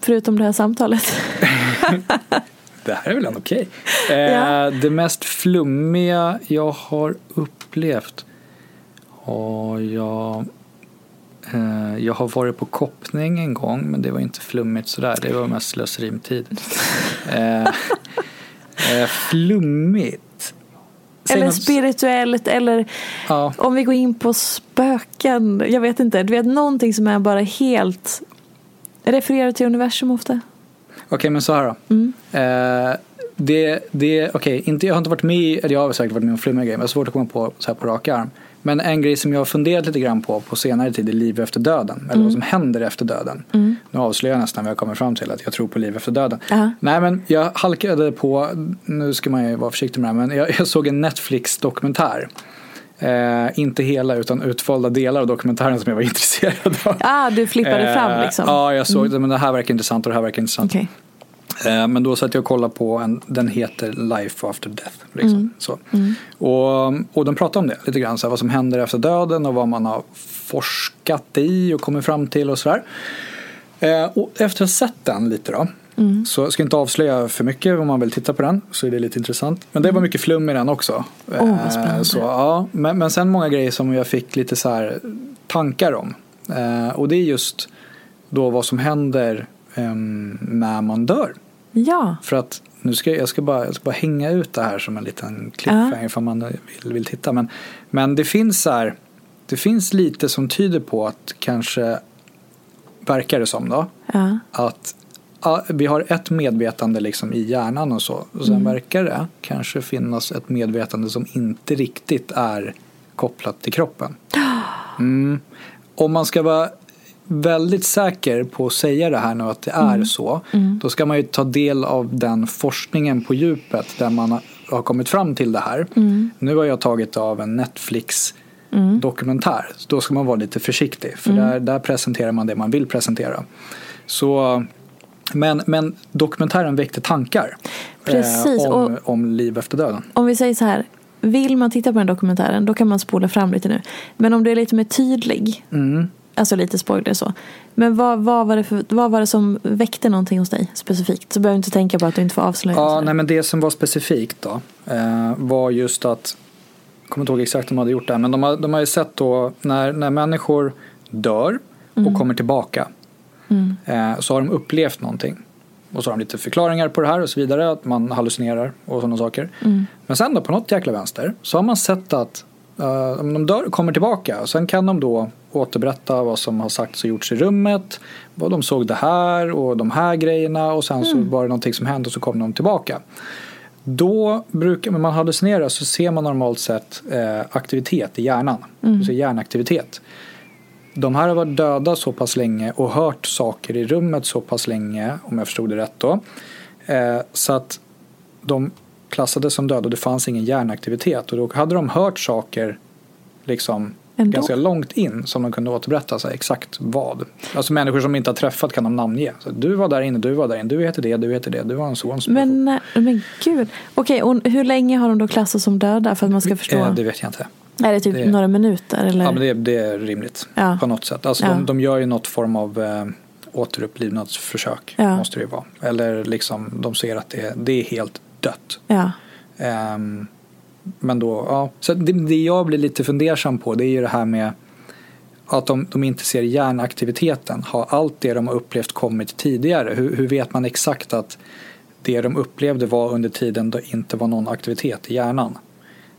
Förutom det här samtalet. Det här är väl ändå okej. Eh, Ja. Det mest flummiga jag har upplevt har jag... Eh, jag har varit på koppning en gång men det var inte flummigt sådär. Det var mest slöseri med tid. eh, eh, flummigt? Säg eller något- spirituellt eller Ja. om vi går in på spöken. Jag vet inte. Du vet någonting som är bara helt refererar till universum ofta. Okej men så här då. Mm. Eh, det, det, okej, inte, jag har inte varit med i, eller jag har säkert varit med om flummiga grejer, men jag har svårt att komma på så här på rak arm. Men en grej som jag har funderat lite grann på på senare tid är liv efter döden. Eller Mm. vad som händer efter döden. Mm. Nu avslöjar jag nästan vad jag kommer fram till att jag tror på liv efter döden. Ja. Nej men jag halkade på, nu ska man ju vara försiktig med det här, men jag, jag såg en Netflix-dokumentär. Eh, inte hela utan utvalda delar av dokumentären som jag var intresserad av. Ah, du flippade Eh, fram liksom. Ja, jag såg Mm. det, men det här verkar intressant och det här verkar intressant. Okej. Eh, Men då satt jag och kollade på en, den heter Life After Death. Liksom. Mm. Så. Mm. Och, och de pratar om det lite grann, så här, vad som händer efter döden och vad man har forskat i och kommit fram till och sådär. Eh, och efter att ha sett den lite då, Mm. så ska jag inte avslöja för mycket om man vill titta på den, så är det lite intressant. Men det var mycket flum i den också. Mm. Vad Eh, så, ja, men, men sen många grejer som jag fick lite så här tankar om. Eh, och det är just då vad som händer em, när man dör. Ja. För att nu ska jag, ska bara, jag ska bara hänga ut det här som en liten cliffhanger för man vill, vill titta. Men, men det finns så här, det finns lite som tyder på att kanske, verkar det som då, Ja. att ja, vi har ett medvetande liksom i hjärnan och så. Och sen Mm. verkar det kanske finnas ett medvetande som inte riktigt är kopplat till kroppen. Mm. Om man ska vara väldigt säker på att säga det här nu att det är Mm. så. Mm. Då ska man ju ta del av den forskningen på djupet där man har- kommit fram till det här. Mm. Nu har jag tagit av en Netflix Mm. dokumentär. Då ska man vara lite försiktig för Mm. där, där presenterar man det man vill presentera. Så, men, men dokumentären väckte tankar Precis, eh, om, och- om liv efter döden. Om vi säger så här. Vill man titta på den dokumentären då kan man spola fram lite nu. Men om du är lite mer tydlig. Alltså lite spoiler så. Men vad, vad, var det för, vad var det som väckte någonting hos dig specifikt? Så behöver du inte tänka på att du inte får avslöja. Ja, nej, men det som var specifikt då eh, var just att, jag kommer inte ihåg exakt hur de hade gjort det, men de har, de har ju sett då när, när människor dör och Mm. kommer tillbaka Mm. eh, så har de upplevt någonting. Och så har de lite förklaringar på det här och så vidare, att man hallucinerar och sådana saker. Mm. Men sen då på något jäkla vänster så har man sett att om de dör, kommer tillbaka och sen kan de då återberätta vad som har sagts och gjorts i rummet. Vad de såg det här och de här grejerna och sen så Mm. var det någonting som hände och så kom de tillbaka. Då brukar, när man hallucinerar så ser man normalt sett eh, aktivitet i hjärnan. Mm. Alltså hjärnaktivitet. De här har varit döda så pass länge och hört saker i rummet så pass länge, om jag förstod det rätt då. Eh, så att de klassades som döda och det fanns ingen hjärnaktivitet. Och då hade de hört saker liksom Ändå. ganska långt in som de kunde återberätta så exakt vad. Alltså människor som inte har träffat kan de namnge. Så, du var där inne, du var där inne, du heter det, du heter det, du var en son Men, nej, men gud. Okej, och hur länge har de då klassats som döda för att man ska förstå? Eh, det vet jag inte. är det typ det- några minuter eller? Ja men det, det är rimligt Ja. på något sätt. Alltså Ja. de, de gör ju något form av eh, återupplivnadsförsök. Ja. Måste det ju vara. Eller liksom de ser att det, det är helt dött. Ja. Ehm, Men då, ja. Så det, det jag blir lite fundersam på det är ju det här med att de, de inte ser hjärnaktiviteten. Har allt det de har upplevt kommit tidigare? Hur, hur vet man exakt att det de upplevde var under tiden då inte var någon aktivitet i hjärnan?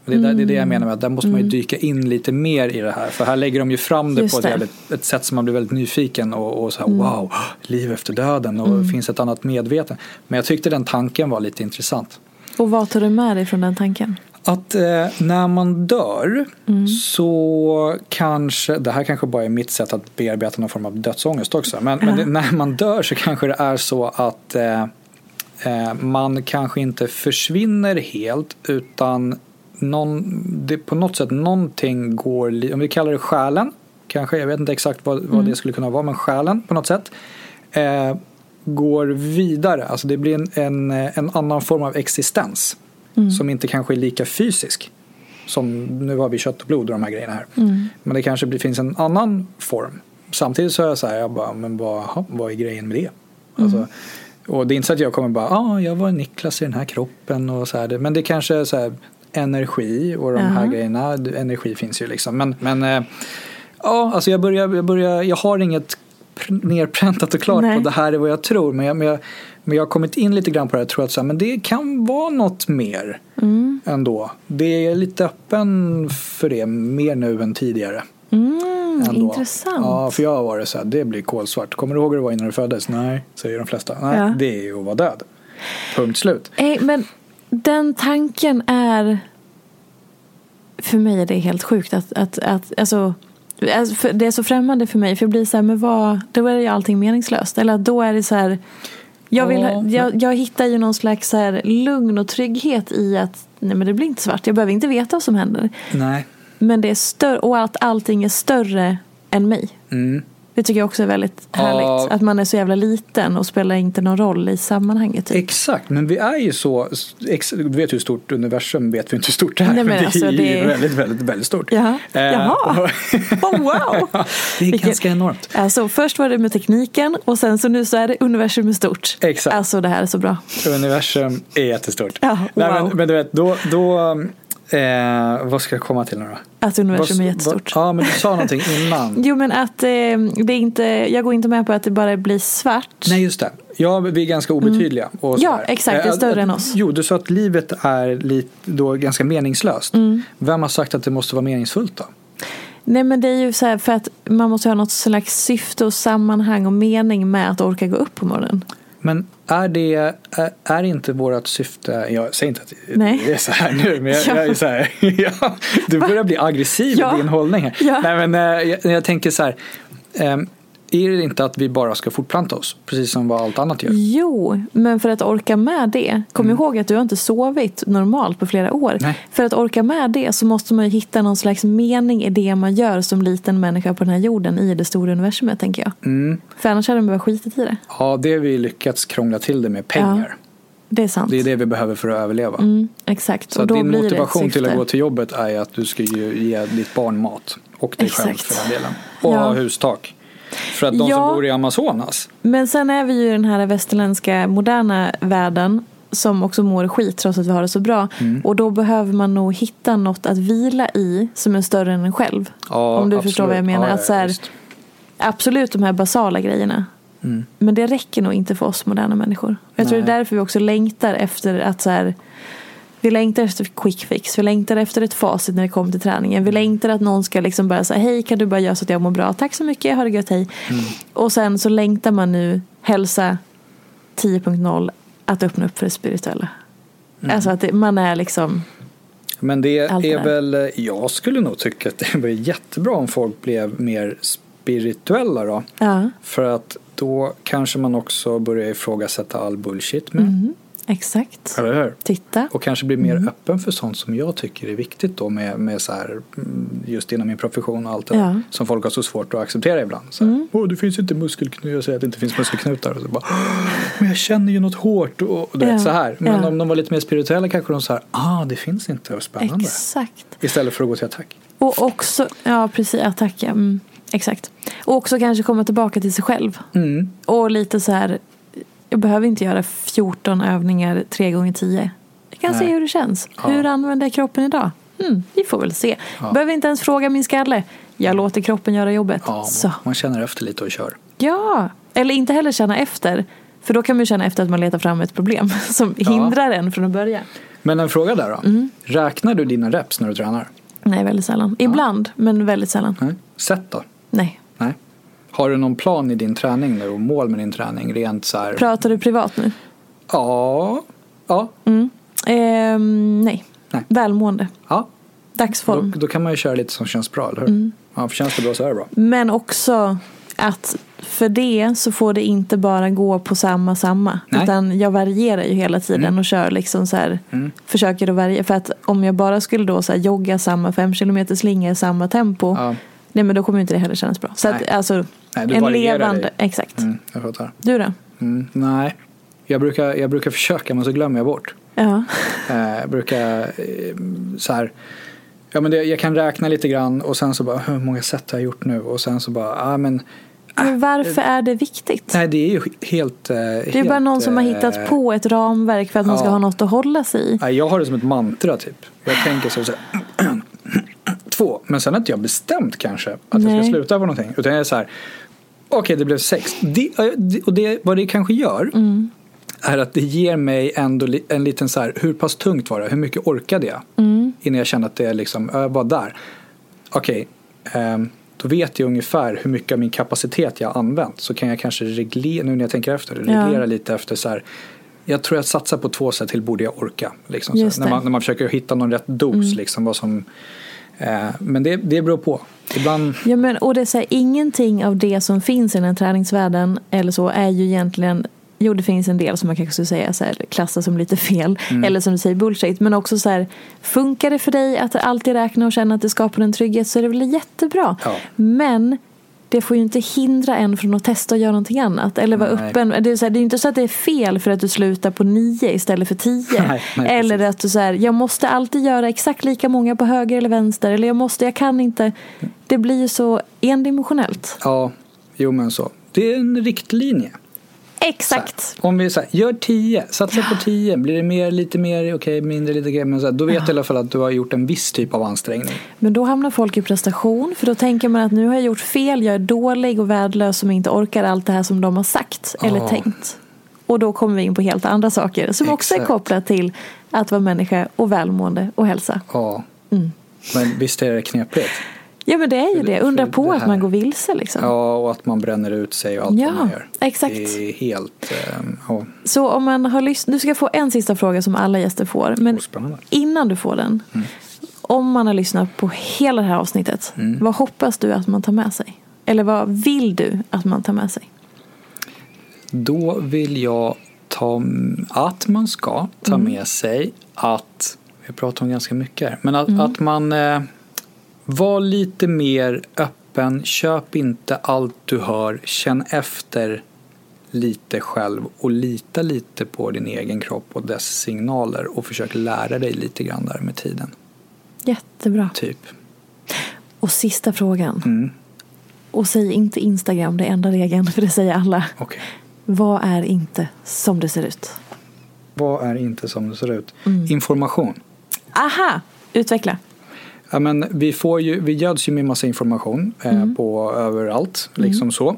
Det är, mm. det är det jag menar med att där måste man ju mm. dyka in lite mer i det här. För här lägger de ju fram det Just på ett, väldigt, ett sätt som man blir väldigt nyfiken och, och så här, mm. wow, liv efter döden och mm. finns ett annat medvetande. Men jag tyckte den tanken var lite intressant. Och vad tar du med dig från den tanken? Att eh, när man dör mm. så kanske, det här kanske bara är mitt sätt att bearbeta någon form av dödsångest också. Men, men det, när man dör så kanske det är så att eh, eh, man kanske inte försvinner helt utan någon, det, på något sätt någonting går, om vi kallar det själen, kanske, jag vet inte exakt vad, vad mm. det skulle kunna vara, men själen på något sätt eh, går vidare. Alltså det blir en, en, en annan form av existens mm. som inte kanske är lika fysisk. Som nu har vi kött och blod och de här grejerna här. Mm. Men det kanske blir, finns en annan form. Samtidigt så är jag så här, jag bara, men vad, vad är grejen med det? Alltså, mm. och det är inte så att jag kommer bara, ja ah, jag var Niklas i den här kroppen och så här. Men det kanske är så här, energi och de uh -huh. här grejerna. Energi finns ju liksom. Men, men äh, ja, alltså jag börjar, jag börjar, jag har inget nerpräntat och klart Nej. på det här är vad jag tror. Men jag, men jag, men jag har kommit in lite grann på det här. tror att så här, men det kan vara något mer mm. ändå. Det är lite öppen för det mer nu än tidigare. Mm, intressant. Ja, för jag har varit så här, det blir kolsvart. Kommer du ihåg hur det var innan du föddes? Nej, säger de flesta. Nej, ja. det är ju att vara död. Punkt slut. Hey, men den tanken är för mig är det helt sjukt att, att, att alltså, alltså det är så främmande för mig för jag blir så här, men vad, då är ju allting meningslöst. Eller då är det så här, jag, vill, ja, jag, jag hittar ju någon slags så här lugn och trygghet i att nej men det blir inte svart, jag behöver inte veta vad som händer. Nej. Men det är större, och att allting är större än mig. Mm. Det tycker jag också är väldigt härligt. Ja. Att man är så jävla liten och spelar inte någon roll i sammanhanget. Typ. Exakt, men vi är ju så, du vet hur stort universum vet vi inte hur stort det är. Nej, men, men alltså, det är väldigt, väldigt, väldigt stort. Jaha, eh, Jaha. oh, wow. det är Vilket, ganska enormt. Alltså först var det med tekniken och sen så nu så är det universum är stort. Exakt. Alltså det här är så bra. Universum är jättestort. Ja, wow. Nej, men, men du vet, då, då Eh, vad ska jag komma till nu då? Att universum vad, är jättestort. Vad, ja, men du sa någonting innan. jo, men att eh, det inte, jag går inte med på att det bara blir svart. Nej, just det. Ja, vi är ganska mm. obetydliga. Mm. Ja, exakt. Det är större att, än oss. Jo, du sa att livet är lite, då ganska meningslöst. Mm. Vem har sagt att det måste vara meningsfullt då? Nej men det är ju så här för att man måste ha något slags syfte och sammanhang och mening med att orka gå upp på morgonen. Men är det är inte vårt syfte, jag säger inte att Nej. det är så här nu, men jag, ja. jag är så här, ja, du börjar bli aggressiv ja. i din hållning här. Ja. Nej, men eh, jag, jag tänker så här, um, är det inte att vi bara ska fortplanta oss? Precis som vad allt annat gör. Jo, men för att orka med det. Kom mm. ihåg att du har inte sovit normalt på flera år. Nej. För att orka med det så måste man ju hitta någon slags mening i det man gör som liten människa på den här jorden i det stora universumet tänker jag. Mm. För annars hade man bara skitit i det. Ja, det har vi lyckats krångla till det med pengar. Ja. Det är sant. Det är det vi behöver för att överleva. Mm, exakt. Så din motivation till att gå till jobbet är att du ska ge ditt barn mat. Och dig exakt. själv för den delen. Och ja. ha hustak. För att de ja, som bor i Amazonas. Men sen är vi ju i den här västerländska moderna världen som också mår skit trots att vi har det så bra. Mm. Och då behöver man nog hitta något att vila i som är större än en själv. Ja, om du absolut. förstår vad jag menar. Ja, att så här, absolut de här basala grejerna. Mm. Men det räcker nog inte för oss moderna människor. Jag Nej. tror det är därför vi också längtar efter att så här, vi längtar efter quick fix, vi längtar efter ett facit när det kommer till träningen. Vi längtar att någon ska liksom bara säga hej kan du bara göra så att jag mår bra, tack så mycket, ha det gött, hej. Mm. Och sen så längtar man nu hälsa 10.0 att öppna upp för det spirituella. Mm. Alltså att det, man är liksom Men det är väl, jag skulle nog tycka att det var jättebra om folk blev mer spirituella då. Ja. För att då kanske man också börjar ifrågasätta all bullshit med. Mm. Exakt. Eller hur? Titta. Och kanske bli mer mm. öppen för sånt som jag tycker är viktigt då med, med så här, mm, just inom min profession och allt det ja. som folk har så svårt att acceptera ibland. Så här, mm. Åh, det finns inte muskelknutar, jag säger att det inte finns muskelknutar och så bara men jag känner ju något hårt och, och du ja. vet så här. Men ja. om de var lite mer spirituella kanske de sa ah det finns inte, och spännande. Exakt. Istället för att gå till attack. Och också, ja precis, attack. Mm, exakt. Och också kanske komma tillbaka till sig själv. Mm. Och lite så här jag behöver inte göra 14 övningar 3 gånger 10 Jag kan Nej. se hur det känns. Ja. Hur använder jag kroppen idag? Hmm, vi får väl se. Ja. Behöver inte ens fråga min skalle. Jag låter kroppen göra jobbet. Ja, Så. man känner efter lite och kör. Ja, eller inte heller känna efter. För då kan man ju känna efter att man letar fram ett problem som Ja. hindrar en från att börja. Men en fråga där då. Mm. Räknar du dina reps när du tränar? Nej, väldigt sällan. Ibland, men väldigt sällan. Nej. Sätt då? Nej. Har du någon plan i din träning nu och mål med din träning? Rent så här... Pratar du privat nu? Ja. Ja. Mm. Ehm, nej. Nej. Välmående. ja. Dagsform. Då, då kan man ju köra lite som känns bra, eller hur? Mm. Ja, för känns det bra så är det bra. Men också att för det så får det inte bara gå på samma samma. Nej. Utan jag varierar ju hela tiden Mm. och kör liksom så här. Mm. Försöker att variera. För att om jag bara skulle då så jogga samma fem kilometer slinga i samma tempo. Ja. Nej men då kommer inte det heller kännas bra. Så att Nej. alltså. Nej, en levande. dig. Exakt. Mm, jag fattar. Du då? Mm, nej. Jag brukar, jag brukar försöka men så glömmer jag bort. Ja. Eh, jag brukar eh, så här. Ja, men det, jag kan räkna lite grann och sen så bara hur många set har jag gjort nu och sen så bara ah, men Men varför är det viktigt? nej det är ju helt eh, Det är bara någon som har hittat på ett ramverk för att man ska ja. ha något att hålla sig i. Jag har det som ett mantra typ. Jag tänker så, så här, två, men sen har inte jag bestämt kanske att jag Nej. ska sluta på någonting. Utan jag är så här, okej det blev sex. Det, eh, det- och det, vad det kanske gör Mm. är att det ger mig ändå en liten så här, hur pass tungt var det? Hur mycket orkade jag? Mm. Innan jag kände att det är liksom, jag var där. Okej, ehm, då vet jag ungefär hur mycket av min kapacitet jag har använt. Så kan jag kanske reglera, nu när jag tänker efter, reglera Ja. lite efter så här. Jag tror att satsa på två set till borde jag orka. Liksom, när, man, när man försöker hitta någon rätt dos. Mm. Liksom, vad som, eh, men det, det beror på. Ibland, Ja, men, och det är så här, ingenting av det som finns i den här träningsvärlden eller så är ju egentligen Jo, det finns en del som man kanske skulle säga så här, klassar som lite fel. Mm. Eller som du säger bullshit. Men också så här, funkar det för dig att alltid räkna och känna att det skapar en trygghet så är det väl jättebra. Ja. Men det får ju inte hindra en från att testa och göra någonting annat. Eller vara Nej. öppen. Det är, så här, det är inte så att det är fel för att du slutar på nio istället för tio. Nej, nej, eller att du så här, jag måste alltid göra exakt lika många på höger eller vänster. Eller jag måste, jag kan inte. Det blir ju så endimensionellt. ja, jo men så. Det är en riktlinje. Exakt. Om vi säger, gör 10, satsa på 10. Blir det mer, lite mer, okej, mindre, lite okej. Men så här, då vet jag i alla fall att du har gjort en viss typ av ansträngning. Men då hamnar folk i prestation. För då tänker man att nu har jag gjort fel. Jag är dålig och värdelös som inte orkar allt det här som de har sagt eller Ja. tänkt. Och då kommer vi in på helt andra saker som också är Exakt. kopplat till att vara människa och välmående och hälsa. Ja. Mm. Men visst är det knepigt? Ja men det är ju det. Undra på det att man går vilse liksom. Ja, och att man bränner ut sig och allt Ja, vad man gör. exakt. Det är helt... ja, Så om man har lyssnat, du ska få en sista fråga som alla gäster får. Men innan du får den. Mm. Om man har lyssnat på hela det här avsnittet. Mm. Vad hoppas du att man tar med sig? Eller vad vill du att man tar med sig? Då vill jag ta att man ska ta Mm. med sig att, vi pratar om ganska mycket här, men att, Mm. att man eh, var lite mer öppen, köp inte allt du hör, känn efter lite själv och lita lite på din egen kropp och dess signaler och försök lära dig lite grann där med tiden. Jättebra. Typ. Och sista frågan. Mm. Och säg inte Instagram, det är enda regeln. För det säger alla. Okej. Vad är inte som det ser ut? Vad är inte som det ser ut? Mm. Information. Aha! Utveckla. Ja, men vi, får ju, vi göds ju med massa information eh, Mm. på överallt. Liksom så.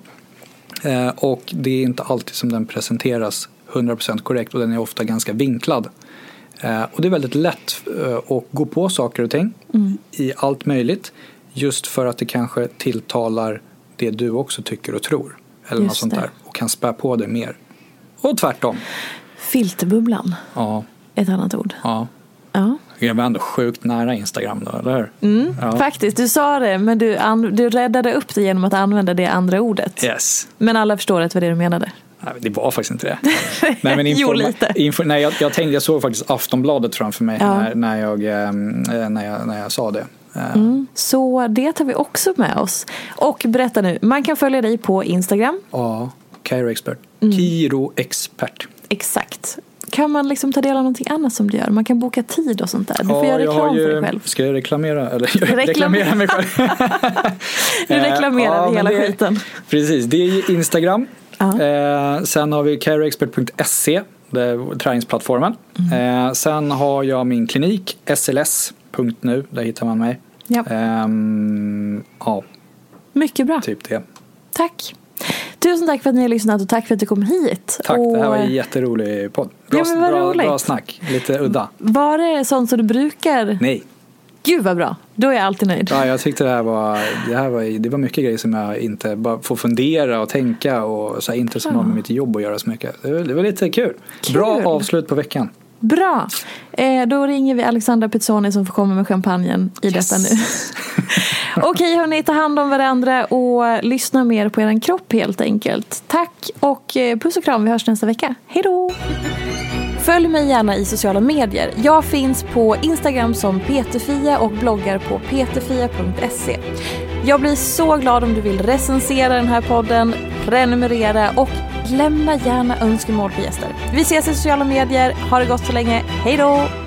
Eh, och det är inte alltid som den presenteras 100% korrekt och den är ofta ganska vinklad. Eh, och det är väldigt lätt eh, att gå på saker och ting Mm. i allt möjligt. Just för att det kanske tilltalar det du också tycker och tror. Eller något Just sånt det. där. Och kan spä på det mer. Och tvärtom. Filterbubblan. Ja, Ett annat ord. ja. Ja. Jag var ändå sjukt nära Instagram då, eller hur? Mm, Ja. Faktiskt, du sa det men du, an- du räddade upp det genom att använda det andra ordet. Yes. Men alla förstår att det var det du menade. Nej, det var faktiskt inte det. Nej, men Jo, informa- lite. Info, nej, jag, jag tänkte, jag såg faktiskt Aftonbladet framför mig Ja. när, när, jag, ehm, eh, när, jag, när jag sa det. Eh, Mm. Så det tar vi också med oss. Och berätta nu, man kan följa dig på Instagram. Ja, Kairo Expert. Mm. Kiro Expert. Exakt. Kan man liksom ta del av någonting annat som du gör? Man kan boka tid och sånt där. Du får göra jag reklam ju, för dig själv. Ska jag reklamera? Eller Reklam- reklamera mig själv? Nu reklamerar Eh, ja, men hela det- skiten. Precis, det är Instagram. Ja. Eh, sen har vi är träningsplattformen. Eh, sen har jag min klinik, sls.nu, där hittar man mig. Ja. Ehm, ja, Mycket bra. typ det. Tack. Tusen tack för att ni har lyssnat och tack för att du kom hit. Tack, och det här var en jätterolig podd. Bra, Ja, bra, bra snack, lite udda. Var det sånt som du brukar? Nej, Gud vad bra. Då är jag alltid nöjd. ja, jag tyckte det här var, det här var, det var mycket grejer som jag inte bara får fundera och tänka och så här, inte som har med mitt jobb att göra så mycket. Det var, det var lite kul. Kul. Bra avslut på veckan. Bra. Eh, då ringer vi Alexandra Pizzoni som får komma med champagnen i detta nu. Okej hörni, ta hand om varandra och lyssna mer på er kropp helt enkelt. Tack och eh, puss och kram. Vi hörs nästa vecka. Hej då! Följ mig gärna i sociala medier. Jag finns på Instagram som peterfia och bloggar på peterfia.se. Jag blir så glad om du vill recensera den här podden, prenumerera och lämna gärna önskemål på gäster. Vi ses i sociala medier. Ha det gott så länge. Hej då!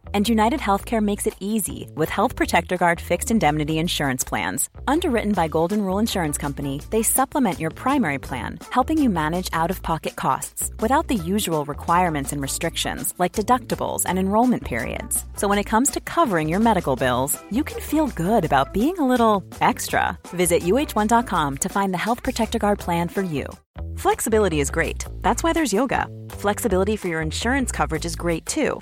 And United Healthcare makes it easy with Health Protector Guard fixed indemnity insurance plans. Underwritten by Golden Rule Insurance Company, they supplement your primary plan, helping you manage out of pocket costs without the usual requirements and restrictions like deductibles and enrollment periods. So when it comes to covering your medical bills, you can feel good about being a little extra. Visit uh1.com to find the Health Protector Guard plan for you. Flexibility is great. That's why there's yoga. Flexibility for your insurance coverage is great too.